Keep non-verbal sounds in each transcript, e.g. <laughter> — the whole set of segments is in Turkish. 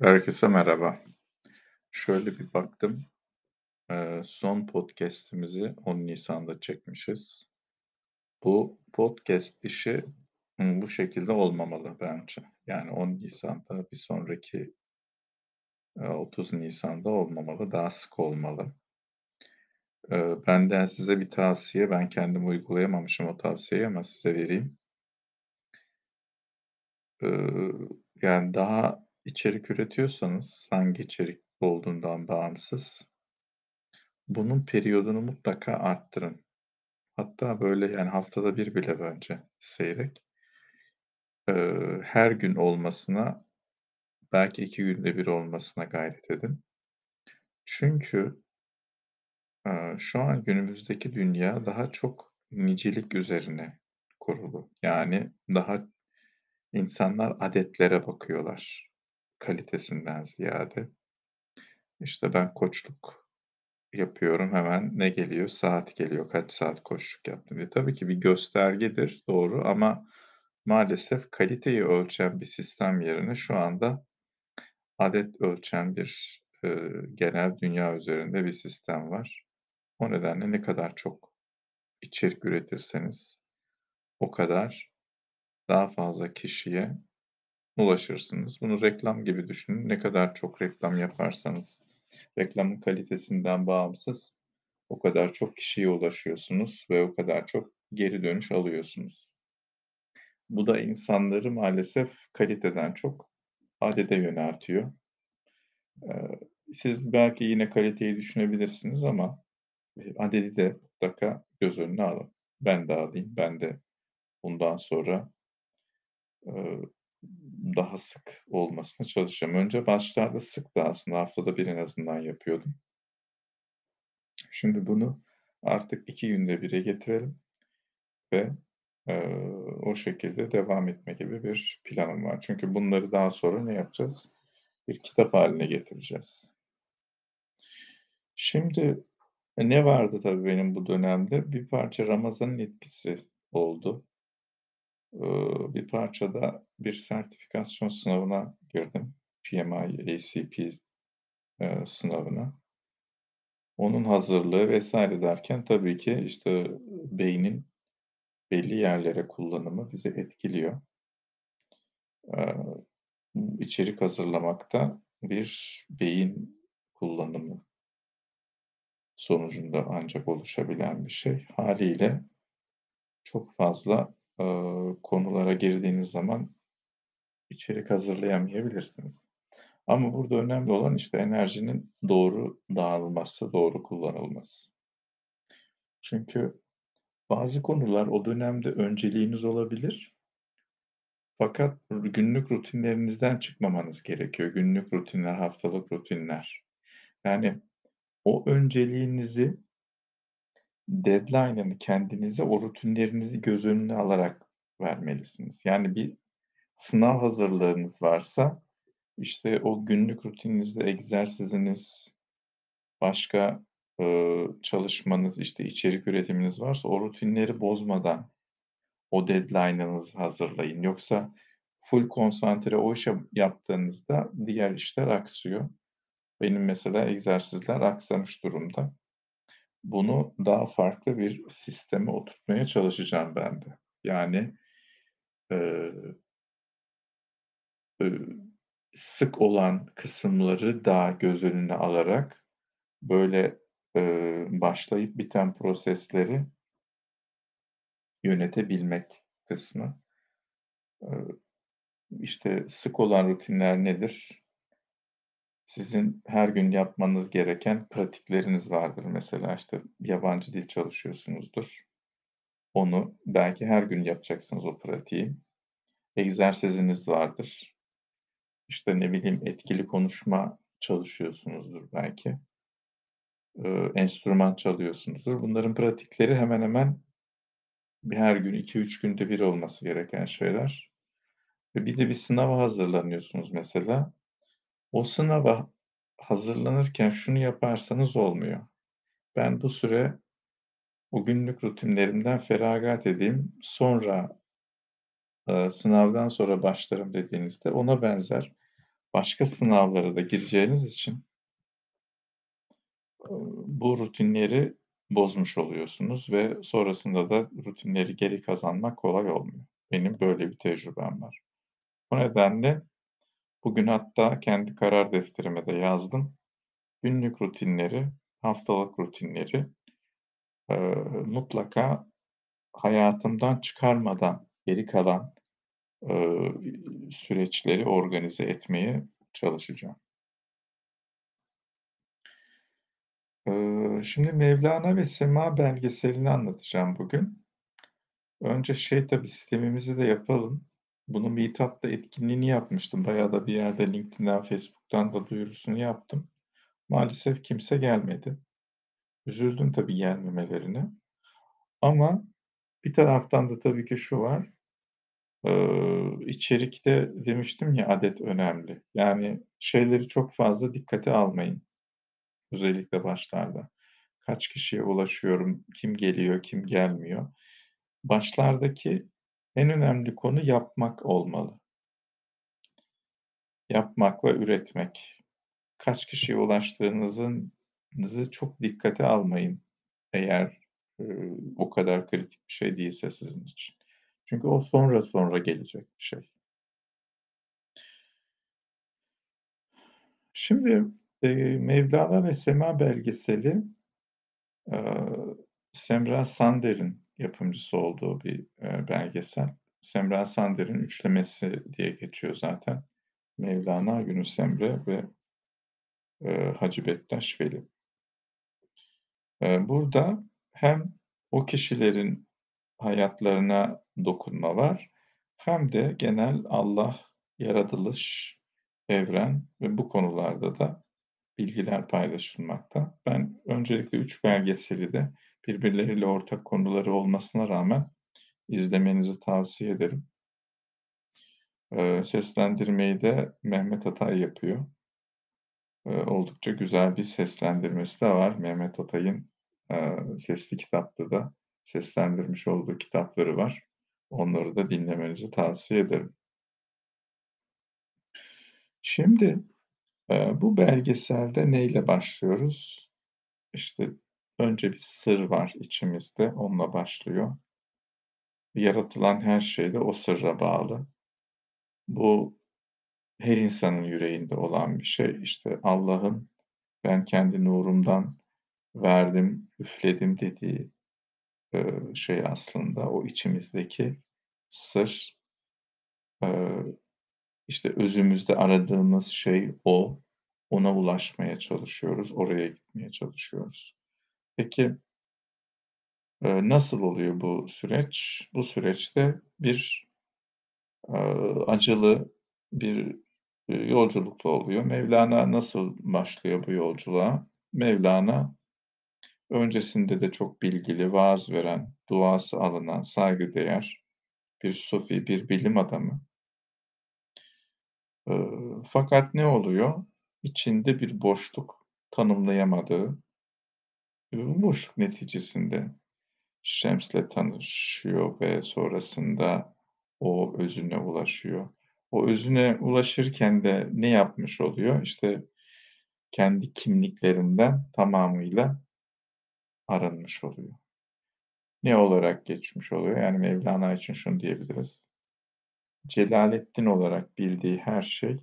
Herkese merhaba. Şöyle bir baktım, son podcast'imizi 10 Nisan'da çekmişiz. Bu podcast işi, bu şekilde olmamalı bence. Yani 10 Nisan'da, bir sonraki, eee, 30 Nisan'da olmamalı, daha sık olmalı. Benden size bir tavsiye, ben kendim uygulayamamışım o tavsiyeyi ama size vereyim. Yani daha içerik üretiyorsanız, hangi içerik olduğundan bağımsız, bunun periyodunu mutlaka arttırın. Hatta böyle, yani, haftada bir bile bence seyrek. Eee, her gün olmasına, belki 2 günde bir olmasına gayret edin. Çünkü eee, şu an günümüzdeki dünya daha çok nicelik üzerine kurulu. Yani daha insanlar adetlere bakıyorlar kalitesinden ziyade. İşte, ben koçluk yapıyorum, hemen ne geliyor? Saat geliyor, kaç saat koçluk yaptım diye. Tabii ki bir göstergedir, doğru ama maalesef kaliteyi ölçen bir sistem yerine şu anda adet ölçen bir, eee, genel dünya üzerinde bir sistem var. O nedenle ne kadar çok içerik üretirseniz o kadar daha fazla kişiye ulaşırsınız. Bunu reklam gibi düşünün. Ne kadar çok reklam yaparsanız reklamın kalitesinden bağımsız o kadar çok kişiye ulaşıyorsunuz ve o kadar çok geri dönüş alıyorsunuz. Bu da insanları maalesef kaliteden çok adete yöneltiyor. Eee, siz belki yine kaliteyi düşünebilirsiniz ama, eee, adedi de mutlaka göz önüne alın. Ben de alayım, ben de bundan sonra eee, daha sık olmasına çalışacağım. Önce başlarda sıktı aslında, haftada 1 en azından yapıyordum. Şimdi bunu artık 2 günde 1'e getirelim ve, eee, o şekilde devam etme gibi bir planım var. Çünkü bunları daha sonra ne yapacağız? Bir kitap hâline getireceğiz. Şimdi, e, ne vardı tabii benim bu dönemde? Bir parça Ramazan'ın etkisi oldu. Bir parça da bir sertifikasyon sınavına girdim. PMI ACP, sınavına. Onun hazırlığı vs. derken tabii ki, işte, beynin belli yerlere kullanımı bizi etkiliyor. İçerik hazırlamak da bir beyin kullanımı sonucunda ancak oluşabilen bir şey. Hâliyle çok fazla, eee, konulara girdiğiniz zaman içerik hazırlayamayabilirsiniz. Ama burada önemli olan, işte, enerjinin doğru dağılması, doğru kullanılması. Çünkü bazı konular o dönemde önceliğiniz olabilir fakat günlük rutinlerinizden çıkmamanız gerekiyor. Günlük rutinler, haftalık rutinler. Yani o önceliğinizi deadline'ını kendinize o rutinlerinizi göz önüne alarak vermelisiniz. Yani bir sınav hazırlığınız varsa, işte, o günlük rutininizde egzersiziniz, başka, ııı, çalışmanız, işte, içerik üretiminiz varsa o rutinleri bozmadan o deadline'ınızı hazırlayın. Yoksa ful konsantre o işe yaptığınızda diğer işler aksıyor. Benim mesela egzersizler aksamış durumda. Bunu daha farklı bir sisteme oturtmaya çalışacağım ben de. Yani, eee ııı, sık olan kısımları da göz önüne alarak, böyle, eee, başlayıp biten prosesleri yönetebilmek kısmı. Eee, işte, sık olan rutinler nedir? Sizin her gün yapmanız gereken pratikleriniz vardır. Mesela, işte, yabancı dil çalışıyorsunuzdur. Onu belki her gün yapacaksınız o pratiği. Egzersiziniz vardır. İşte, ne bileyim, etkili konuşma çalışıyorsunuzdur belki. Iıı, enstrüman çalıyorsunuzdur. Bunların pratikleri hemen hemen bir her gün, 2-3 günde 1 olması gereken şeyler. Ve bir de bir sınava hazırlanıyorsunuz mesela. O sınava hazırlanırken şunu yaparsanız olmuyor. Ben bu süre o günlük rutinlerimden feragat edeyim, sonra, eee, sınavdan sonra başlarım dediğinizde ona benzer başka sınavlara da gireceğiniz için ııı, bu rutinleri bozmuş oluyorsunuz ve sonrasında da rutinleri geri kazanmak kolay olmuyor. Benim böyle bir tecrübem var. O nedenle bugün hatta kendi karar defterime de yazdım. Günlük rutinleri, haftalık rutinleri, eee, mutlaka hayatımdan çıkarmadan geri kalan, eee, süreçleri organize etmeye çalışacağım. Şimdi Mevlana ve Sema belgeselini anlatacağım bugün. Önce şey tabii sistemimizi de yapalım. Bunu Meetup'ta etkinliğini yapmıştım. Bayağı da bir yerde LinkedIn'den, Facebook'tan da duyurusunu yaptım. Maalesef kimse gelmedi. Üzüldüm tabii gelmemelerine. Ama bir taraftan da tabii ki şu var. Eee, içerikte demiştim ya adet önemli. Yani şeyleri çok fazla dikkate almayın. Özellikle başlarda. Kaç kişiye ulaşıyorum, kim geliyor, kim gelmiyor. Başlardaki en önemli konu yapmak olmalı. Yapmak ve üretmek. Kaç kişiye ulaştığınızın nızı çok dikkate almayın eğer, eee, o kadar kritik bir şey değilse sizin için. Çünkü o sonra sonra gelecek bir şey. Şimdi, eee, Mevlana ve Sema belgeseli, eee, Semra Sander'in yapımcısı olduğu bir, eee, belgesel. Semra Sander'in üçlemesi diye geçiyor zaten. Mevlana, Yunus Emre ve, eee, Hacı Bektaş Veli. Eee, burada hem o kişilerin hayatlarına dokunma var hem de genel Allah, yaratılış, evren ve bu konularda da bilgiler paylaşılmakta. Ben öncelikle 3 belgeseli de birbirleriyle ortak konuları olmasına rağmen izlemenizi tavsiye ederim. Eee, seslendirmeyi de Mehmet Atay yapıyor. Eee, oldukça güzel bir seslendirmesi de var. Mehmet Atay'ın, eee, Sesli Kitap'ta da seslendirmiş olduğu kitapları var. Onları da dinlemenizi tavsiye ederim. Şimdi, eee, bu belgeselde neyle başlıyoruz? İşte, önce bir sır var içimizde, onunla başlıyor. Yaratılan her şey de o sırra bağlı. Bu her insanın yüreğinde olan bir şey. İşte, Allah'ın ben kendi nurumdan verdim, üfledim dediği, eee, şey aslında o içimizdeki sır. Eee, işte, özümüzde aradığımız şey o. Ona ulaşmaya çalışıyoruz, oraya gitmeye çalışıyoruz. Peki nasıl oluyor bu süreç? Bu süreçte bir, acılı bir, eee, yolculukla oluyor. Mevlana nasıl başlıyor bu yolculuğa? Mevlana öncesinde de çok bilgili, vaaz veren, duası alınan, saygıdeğer bir sufi, bir bilim adamı. Fakat ne oluyor? İçinde bir boşluk, tanımlayamadığı, boşluk neticesinde Şems'le tanışıyor ve sonrasında o özüne ulaşıyor. O özüne ulaşırken de ne yapmış oluyor? İşte, kendi kimliklerinden tamamıyla arınmış oluyor. Ne olarak geçmiş oluyor? Yani Mevlana için şunu diyebiliriz. Celaleddin olarak bildiği her şey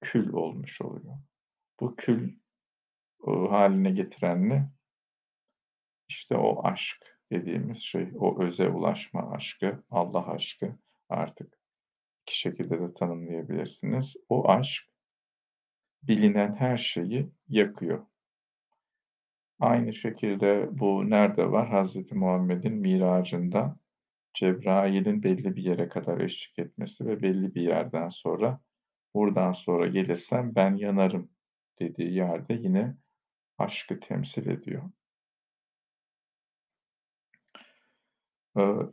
kül olmuş oluyor. Bu kül, ııı, hâline getiren ne? İşte, o aşk dediğimiz şey, o öze ulaşma aşkı, Allah aşkı artık 2 şekilde de tanımlayabilirsiniz. O aşk bilinen her şeyi yakıyor. Aynı şekilde bu nerede var? Hazreti Muhammed'in Miracında Cebrail'in belli bir yere kadar eşlik etmesi ve belli bir yerden sonra, "Buradan sonra gelirsen ben yanarım." dediği yerde yine aşkı temsil ediyor.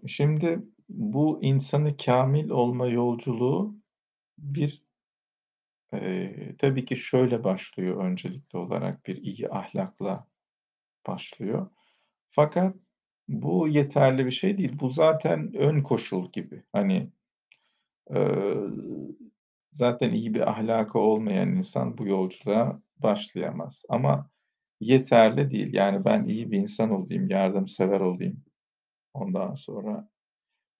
Şimdi bu insanı kâmil olma yolculuğu bir, eee, tabii ki şöyle başlıyor öncelikli olarak bir iyi ahlakla başlıyor. Fakat bu yeterli bir şey değil. Bu zaten ön koşul gibi. Hani, eee, zaten iyi bir ahlakı olmayan insan bu yolculuğa başlayamaz ama yeterli değil. Yani ben iyi bir insan olayım, yardımsever olayım ondan sonra.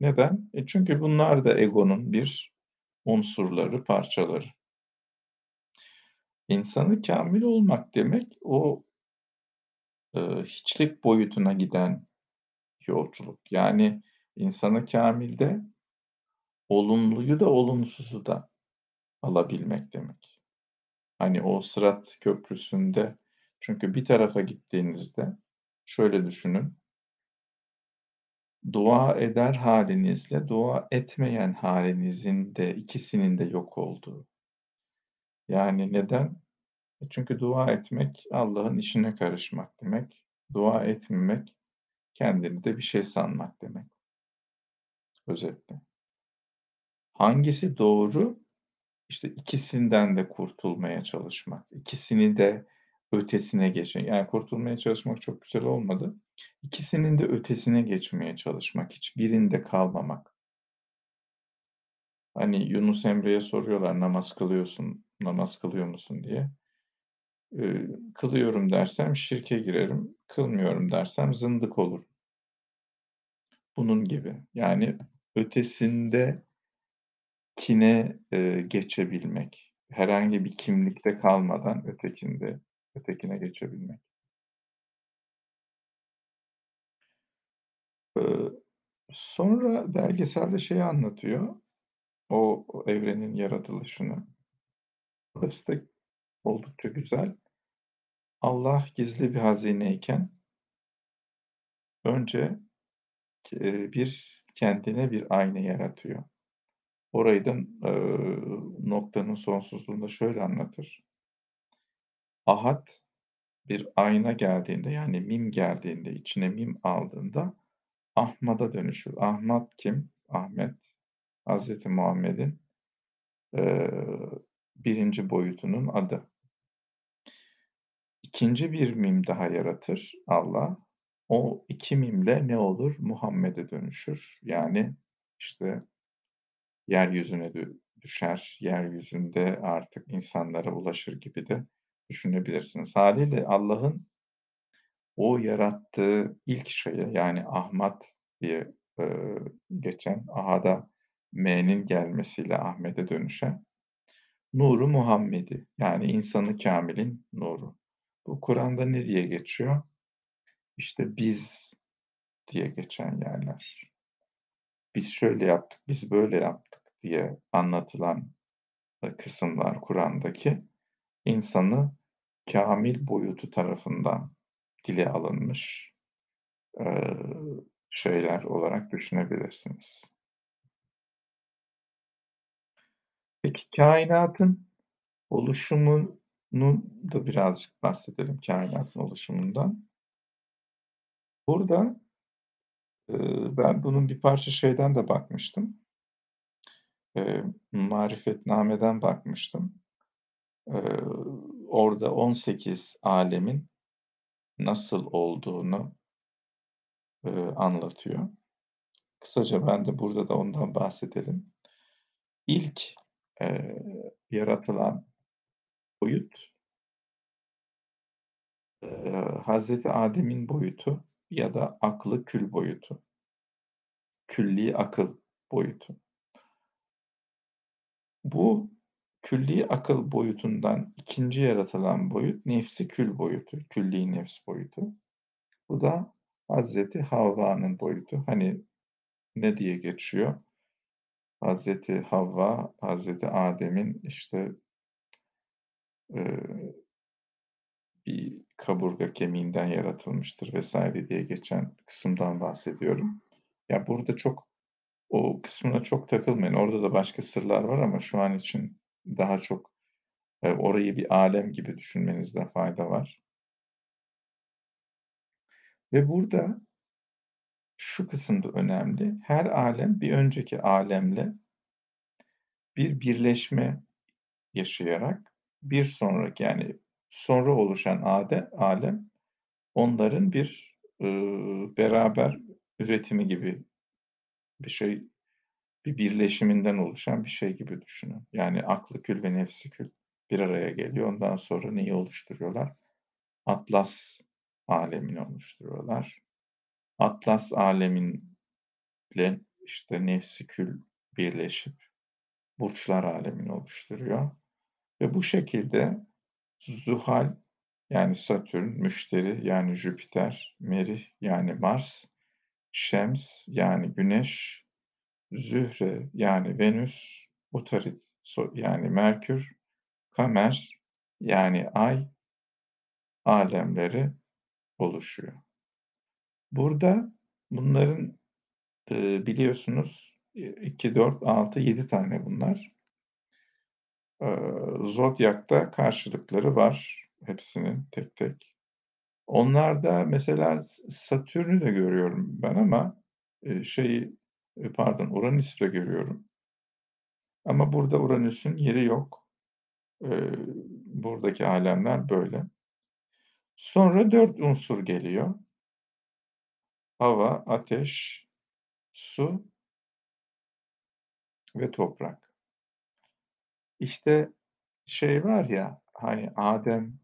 Neden? E, çünkü bunlar da egonun bir unsurları, parçaları. İnsanı kâmil olmak demek o eee, hiçlik boyutuna giden yolculuk. Yani insanı kâmilde olumluyu da olumsuzu da alabilmek demek. Hani o Sırat Köprüsü'nde çünkü bir tarafa gittiğinizde şöyle düşünün. Dua eder hâlinizle dua etmeyen hâlinizin de ikisinin de yok olduğu. Yani neden? E, çünkü dua etmek Allah'ın işine karışmak demek. Dua etmemek kendini de bir şey sanmak demek. Özetle. Hangisi doğru? İşte ikisinden de kurtulmaya çalışmak. İkisini de ötesine geçmek. Yani kurtulmaya çalışmak çok güzel olmadı. İkisinin de ötesine geçmeye çalışmak. Hiçbirinde kalmamak. Hani Yunus Emre'ye soruyorlar namaz kılıyorsun, namaz kılıyor musun diye. Eee, kılıyorum dersem şirke girerim, kılmıyorum dersem zındık olurum. Bunun gibi. Yani ötesindekine, eee, geçebilmek. Herhangi bir kimlikte kalmadan ötekinde ötekine geçebilmek. Eee, sonra belgeselde şeyi anlatıyor, o o evrenin yaratılışını. Orası da oldukça güzel. Allah gizli bir hazineyken önce eee, bir kendine bir ayna yaratıyor. Orayı da, eee, noktanın sonsuzluğunda şöyle anlatır. Ahad bir ayna geldiğinde, yani mim geldiğinde, içine mim aldığında Ahmad'a dönüşür. Ahmad kim? Ahmet, Hazreti Muhammed'in, eee, 1. boyutunun adı. İkinci bir mim daha yaratır Allah. O 2 mimle ne olur? Muhammed'e dönüşür. Yani, işte, yeryüzüne dü düşer, yeryüzünde artık insanlara ulaşır gibi de düşünebilirsiniz. Hâliyle Allah'ın o yarattığı ilk şeye, yani Ahmad diye, eee, geçen, Ahad'a M'nin gelmesiyle Ahmet'e dönüşen nuru Muhammed'i, yani insanı kâmilin nuru. Bu Kur'an'da ne diye geçiyor? İşte biz diye geçen yerler. Biz şöyle yaptık, biz böyle yaptık diye anlatılan, kısımlar Kur'an'daki insanı kâmil boyutu tarafından dile alınmış, şeyler olarak düşünebilirsiniz. Peki kainatın oluşumunun da birazcık bahsedelim, kainatın oluşumundan. Burada, ben bunun bir parça şeyden de bakmıştım. Marifetname'den bakmıştım. Eee, orada 18 âlemin nasıl olduğunu eee, anlatıyor. Kısaca ben de burada da ondan bahsedelim. İlk, eee, yaratılan boyut eee, Hazreti Adem'in boyutu ya da aklı kül boyutu. Külli akıl boyutu. Bu külli akıl boyutundan 2'nci yaratılan boyut nefsi kül boyutu, külli nefs boyutu. Bu da Hazreti Havva'nın boyutu. Hani ne diye geçiyor? Hazreti Havva, Hazreti Adem'in, işte eee bir kaburga kemiğinden yaratılmıştır vs. diye geçen kısımdan bahsediyorum. Ya, burada çok o kısmına çok takılmayın. Orada da başka sırlar var ama şu an için daha çok, eee, orayı bir âlem gibi düşünmenizde fayda var. Ve burada şu kısım da önemli. Her âlem bir önceki âlemle bir birleşme yaşayarak bir sonraki, yani sonra oluşan âde âlem onların bir, ııı, beraber üretimi gibi bir şey, bir birleşiminden oluşan bir şey gibi düşünün. Yani aklı kül ve nefsi kül bir araya geliyor. Ondan sonra neyi oluşturuyorlar? Atlas alemini oluşturuyorlar. Atlas aleminle işte nefsi kül birleşip burçlar alemini oluşturuyor. Ve bu şekilde Zuhal yani Satürn, Müşteri yani Jüpiter, Merih yani Mars, Şems yani Güneş, Zühre yani Venüs, Utarit yani Merkür, Kamer yani Ay alemleri oluşuyor. Burada bunların biliyorsunuz 2, 4, 6, 7 tane bunlar. E, Zodyak'ta karşılıkları var hepsinin tek tek. Onlarda mesela Satürn'ü de görüyorum ben ama e, şeyi pardon Uranüs'ü de görüyorum. Ama burada Uranüs'ün yeri yok. E, buradaki alemler böyle. Sonra dört unsur geliyor. Hava, ateş, su ve toprak. İşte şey var ya hani Adem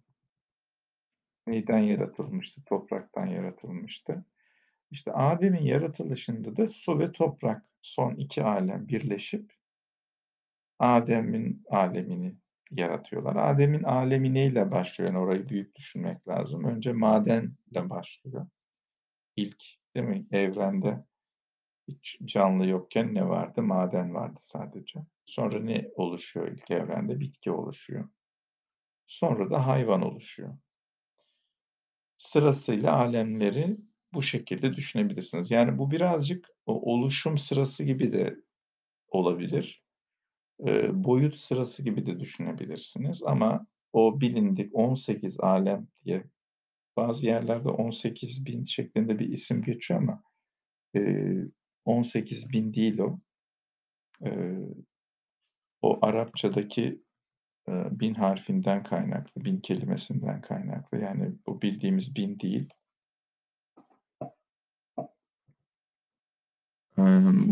neyden yaratılmıştı? Topraktan yaratılmıştı. İşte Adem'in yaratılışında da su ve toprak son iki alem birleşip Adem'in alemini yaratıyorlar. Adem'in alemi neyle başlıyor? Yani orayı büyük düşünmek lazım. Önce madenle başlıyor. İlk değil mi? Evrende hiç canlı yokken ne vardı? Maden vardı sadece. Sonra ne oluşuyor ilk evrende? Bitki oluşuyor. Sonra da hayvan oluşuyor. Sırasıyla alemleri bu şekilde düşünebilirsiniz. Yani bu birazcık o oluşum sırası gibi de olabilir. E, boyut sırası gibi de düşünebilirsiniz ama o bilindik 18 alem diye bazı yerlerde 18 bin şeklinde bir isim geçiyor ama e, 18 bin değil o. E, o Arapçadaki bin harfinden kaynaklı, bin kelimesinden kaynaklı. Yani bu bildiğimiz bin değil.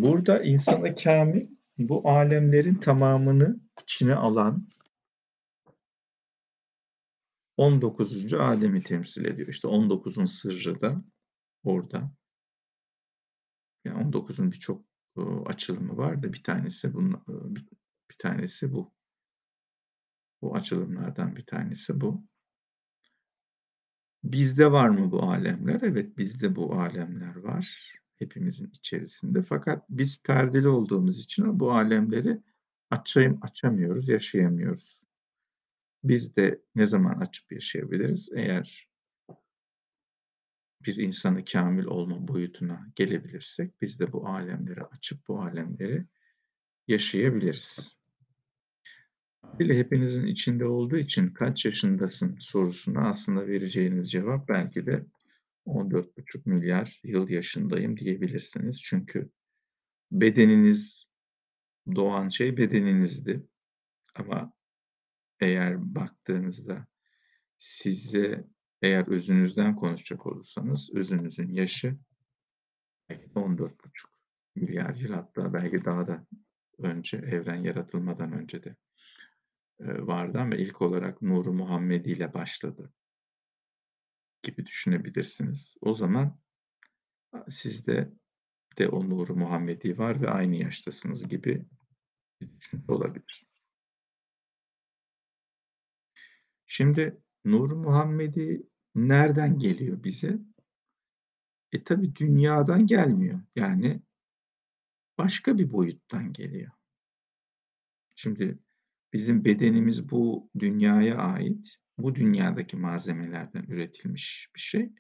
Burada insana kamil bu alemlerin tamamını içine alan 19. alemi temsil ediyor. İşte 19'un sırrı da orada. Yani 19'un birçok açılımı var da bir tanesi bunun bir tanesi bu. Bu açılımlardan bir tanesi bu. Bizde var mı bu alemler? Evet bizde bu alemler var hepimizin içerisinde. Fakat biz perdeli olduğumuz için bu alemleri açayım, açamıyoruz, yaşayamıyoruz. Biz de ne zaman açıp yaşayabiliriz? Eğer bir insanı kamil olma boyutuna gelebilirsek biz de bu alemleri açıp bu alemleri yaşayabiliriz. Ile hepinizin içinde olduğu için kaç yaşındasın sorusuna aslında vereceğiniz cevap belki de 14,5 milyar yıl yaşındayım diyebilirsiniz. Çünkü bedeniniz doğan şey bedeninizdi. Ama eğer baktığınızda size eğer özünüzden konuşacak olursanız özünüzün yaşı 14,5 milyar yıl hatta belki daha da önce evren yaratılmadan önce de vardı ama ilk olarak Nuru Muhammedi ile başladı gibi düşünebilirsiniz. O zaman sizde de o nuru Muhammedi var ve aynı yaştasınız gibi bir olabilir. Şimdi nuru Muhammedi nereden geliyor bize? E tabi dünyadan gelmiyor. Yani başka bir boyuttan geliyor. Şimdi bizim bedenimiz bu dünyaya ait bu dünyadaki malzemelerden üretilmiş bir şey.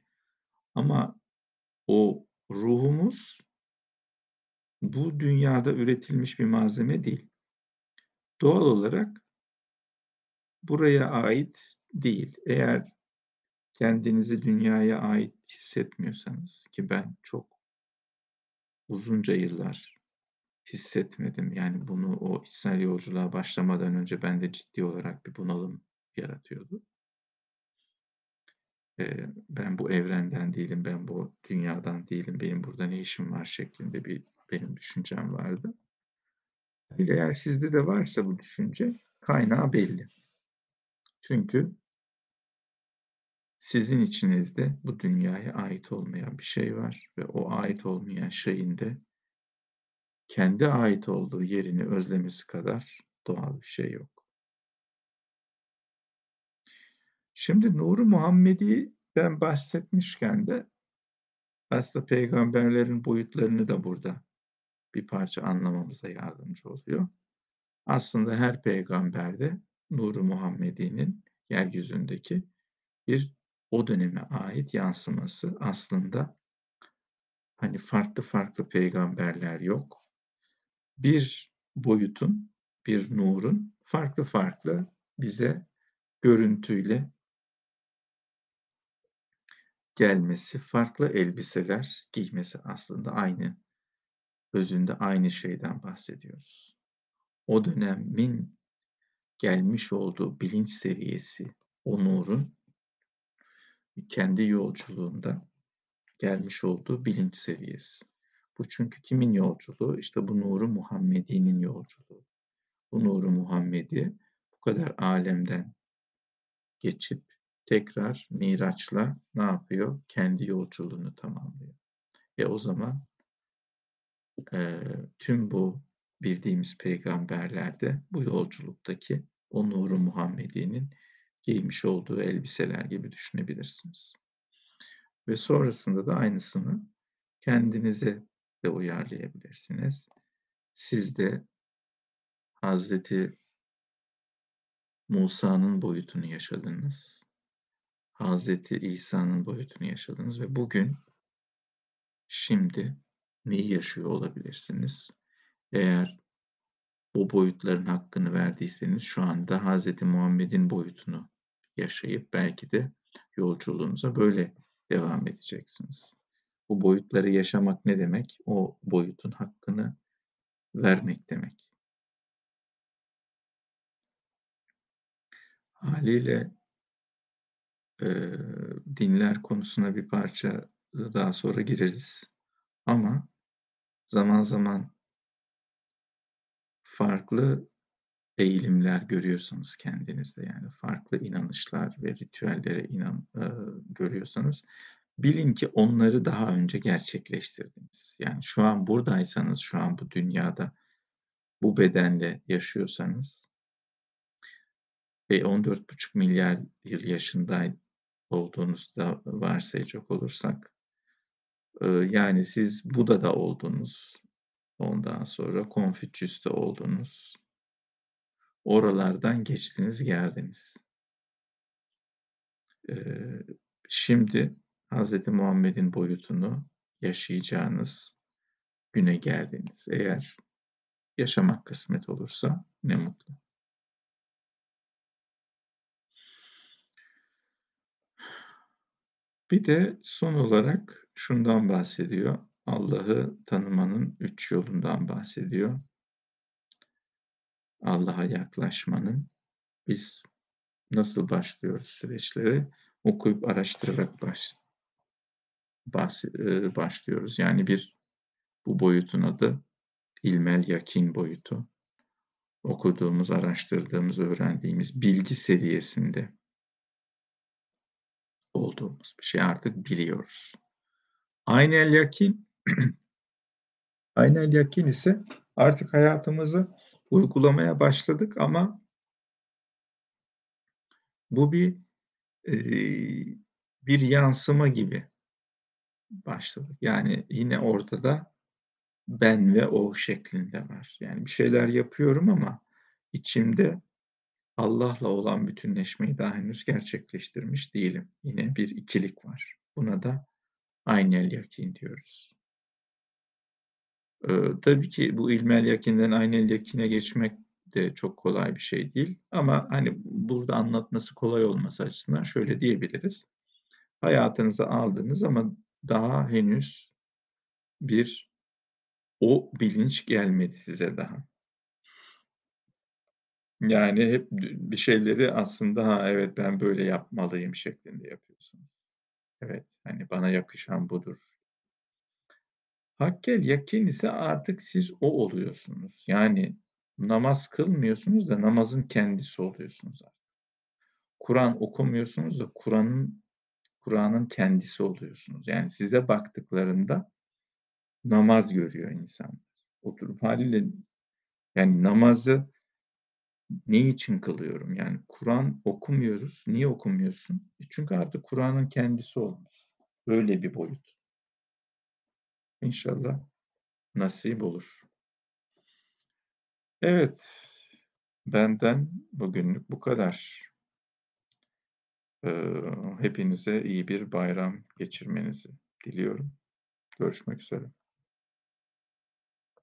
Ama o ruhumuz bu dünyada üretilmiş bir malzeme değil. Doğal olarak buraya ait değil. Eğer kendinizi dünyaya ait hissetmiyorsanız ki ben çok uzunca yıllar hissetmedim. Yani bunu o içsel yolculuğa başlamadan önce bende ciddi olarak bir bunalım yaratıyordu. Ben bu evrenden değilim, ben bu dünyadan değilim, benim burada ne işim var şeklinde bir benim düşüncem vardı. Eğer sizde de varsa bu düşünce, kaynağı belli. Çünkü sizin içinizde bu dünyaya ait olmayan bir şey var ve o ait olmayan şeyin de kendi ait olduğu yerini özlemesi kadar doğal bir şey yok. Şimdi Nuru Muhammedi'den bahsetmişken de aslında peygamberlerin boyutlarını da burada bir parça anlamamıza yardımcı oluyor. Aslında her peygamberde Nuru Muhammedi'nin yeryüzündeki bir o döneme ait yansıması aslında hani farklı farklı peygamberler yok. Bir boyutun, bir nurun farklı farklı bize görüntüyle gelmesi, farklı elbiseler giymesi aslında aynı, özünde aynı şeyden bahsediyoruz. O dönemin gelmiş olduğu bilinç seviyesi, o nurun kendi yolculuğunda gelmiş olduğu bilinç seviyesi. Bu çünkü kimin yolculuğu? İşte bu nuru Muhammedi'nin yolculuğu. Bu nuru Muhammedi bu kadar alemden geçip tekrar Miraç'la ne yapıyor? Kendi yolculuğunu tamamlıyor. E o zaman e, tüm bu bildiğimiz peygamberlerde bu yolculuktaki o nuru Muhammedi'nin giymiş olduğu elbiseler gibi düşünebilirsiniz. Ve sonrasında da aynısını kendinize de uyarlayabilirsiniz. Siz de Hazreti Musa'nın boyutunu yaşadınız. Hazreti İsa'nın boyutunu yaşadınız ve bugün şimdi neyi yaşıyor olabilirsiniz? Eğer o boyutların hakkını verdiyseniz şu anda Hazreti Muhammed'in boyutunu yaşayıp belki de yolculuğunuza böyle devam edeceksiniz. Bu boyutları yaşamak ne demek? O boyutun hakkını vermek demek. Haliyle e, dinler konusuna bir parça daha sonra gireriz. Ama zaman zaman farklı eğilimler görüyorsanız kendinizde yani farklı inanışlar ve ritüellere inan e, görüyorsanız bilin ki onları daha önce gerçekleştirdiniz. Yani şu an buradaysanız, şu an bu dünyada bu bedenle yaşıyorsanız ve 14,5 milyar yıl yaşında olduğunuzda varsayacak olursak yani siz Buda'da oldunuz. Ondan sonra Konfüçyüs'te oldunuz. Oralardan geçtiniz, geldiniz. şimdi Hz. Muhammed'in boyutunu yaşayacağınız güne geldiniz. Eğer yaşamak kısmet olursa ne mutlu. Bir de son olarak şundan bahsediyor. Allah'ı tanımanın üç yolundan bahsediyor. Allah'a yaklaşmanın biz nasıl başlıyoruz süreçlere? Okuyup araştırarak baş, bahs, e, başlıyoruz. Yani bir bu boyutun adı ilmel yakin boyutu. Okuduğumuz, araştırdığımız, öğrendiğimiz bilgi seviyesinde olduğumuz bir şey artık biliyoruz. Aynel yakin <clears throat> Aynel yakin ise artık hayatımızı uygulamaya başladık ama bu bir e, bir yansıma gibi başladık. Yani yine ortada ben ve o şeklinde var. Yani bir şeyler yapıyorum ama içimde Allah'la olan bütünleşmeyi daha henüz gerçekleştirmiş değilim. Yine bir ikilik var. Buna da aynel yakin diyoruz. Ee, tabii ki bu ilmel yakinden aynel yakine geçmek de çok kolay bir şey değil. Ama hani burada anlatması kolay olması açısından şöyle diyebiliriz. Hayatınıza aldınız ama daha henüz bir o bilinç gelmedi size daha. Yani hep bir şeyleri aslında ha evet ben böyle yapmalıyım şeklinde yapıyorsunuz. Evet hani bana yakışan budur. Hakkel yakin ise artık siz o oluyorsunuz. Yani Namaz kılmıyorsunuz da namazın kendisi oluyorsunuz artık. Kur'an okumuyorsunuz da Kur'an'ın Kur'an'ın kendisi oluyorsunuz. Yani size baktıklarında namaz görüyor insanlar. Oturup hâliyle yani namazı ne için kılıyorum? Yani Kur'an okumuyoruz. Niye okumuyorsun? E çünkü artık Kur'an'ın kendisi olmuşsun. Öyle bir boyut. İnşallah nasip olur. Evet, benden bugünlük bu kadar. Eee, hepinize iyi bir bayram geçirmenizi diliyorum. Görüşmek üzere.